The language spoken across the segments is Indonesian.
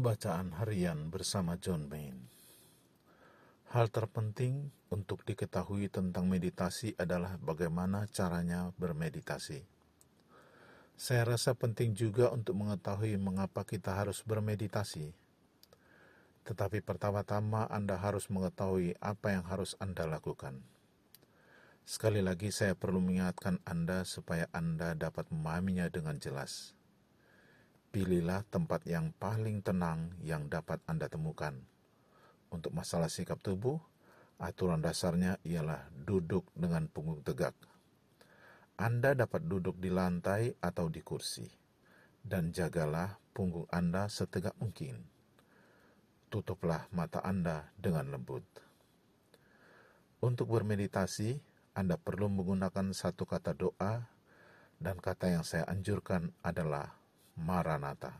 Bacaan Harian bersama John Main Hal terpenting untuk diketahui tentang meditasi adalah bagaimana caranya bermeditasi. Saya rasa penting juga untuk mengetahui mengapa kita harus bermeditasi. Tetapi pertama-tama Anda harus mengetahui apa yang harus Anda lakukan. Sekali lagi saya perlu mengingatkan Anda supaya Anda dapat memahaminya dengan jelas pilihlah tempat yang paling tenang yang dapat Anda temukan. Untuk masalah sikap tubuh, aturan dasarnya ialah duduk dengan punggung tegak. Anda dapat duduk di lantai atau di kursi, dan jagalah punggung Anda setegak mungkin. Tutuplah mata Anda dengan lembut. Untuk bermeditasi, Anda perlu menggunakan satu kata doa, dan kata yang saya anjurkan adalah Maranatha.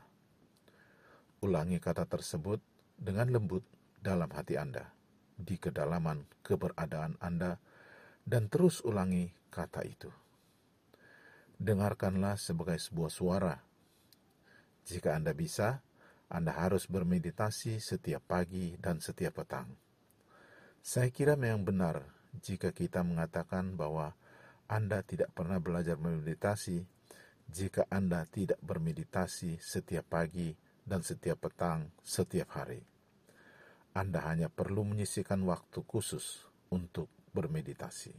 Ulangi kata tersebut dengan lembut dalam hati Anda, di kedalaman keberadaan Anda, dan terus ulangi kata itu. Dengarkanlah sebagai sebuah suara. Jika Anda bisa, Anda harus bermeditasi setiap pagi dan setiap petang. Saya kira memang benar jika kita mengatakan bahwa Anda tidak pernah belajar meditasi jika Anda tidak bermeditasi setiap pagi dan setiap petang setiap hari. Anda hanya perlu menyisihkan waktu khusus untuk bermeditasi.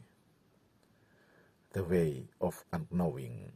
The Way of Unknowing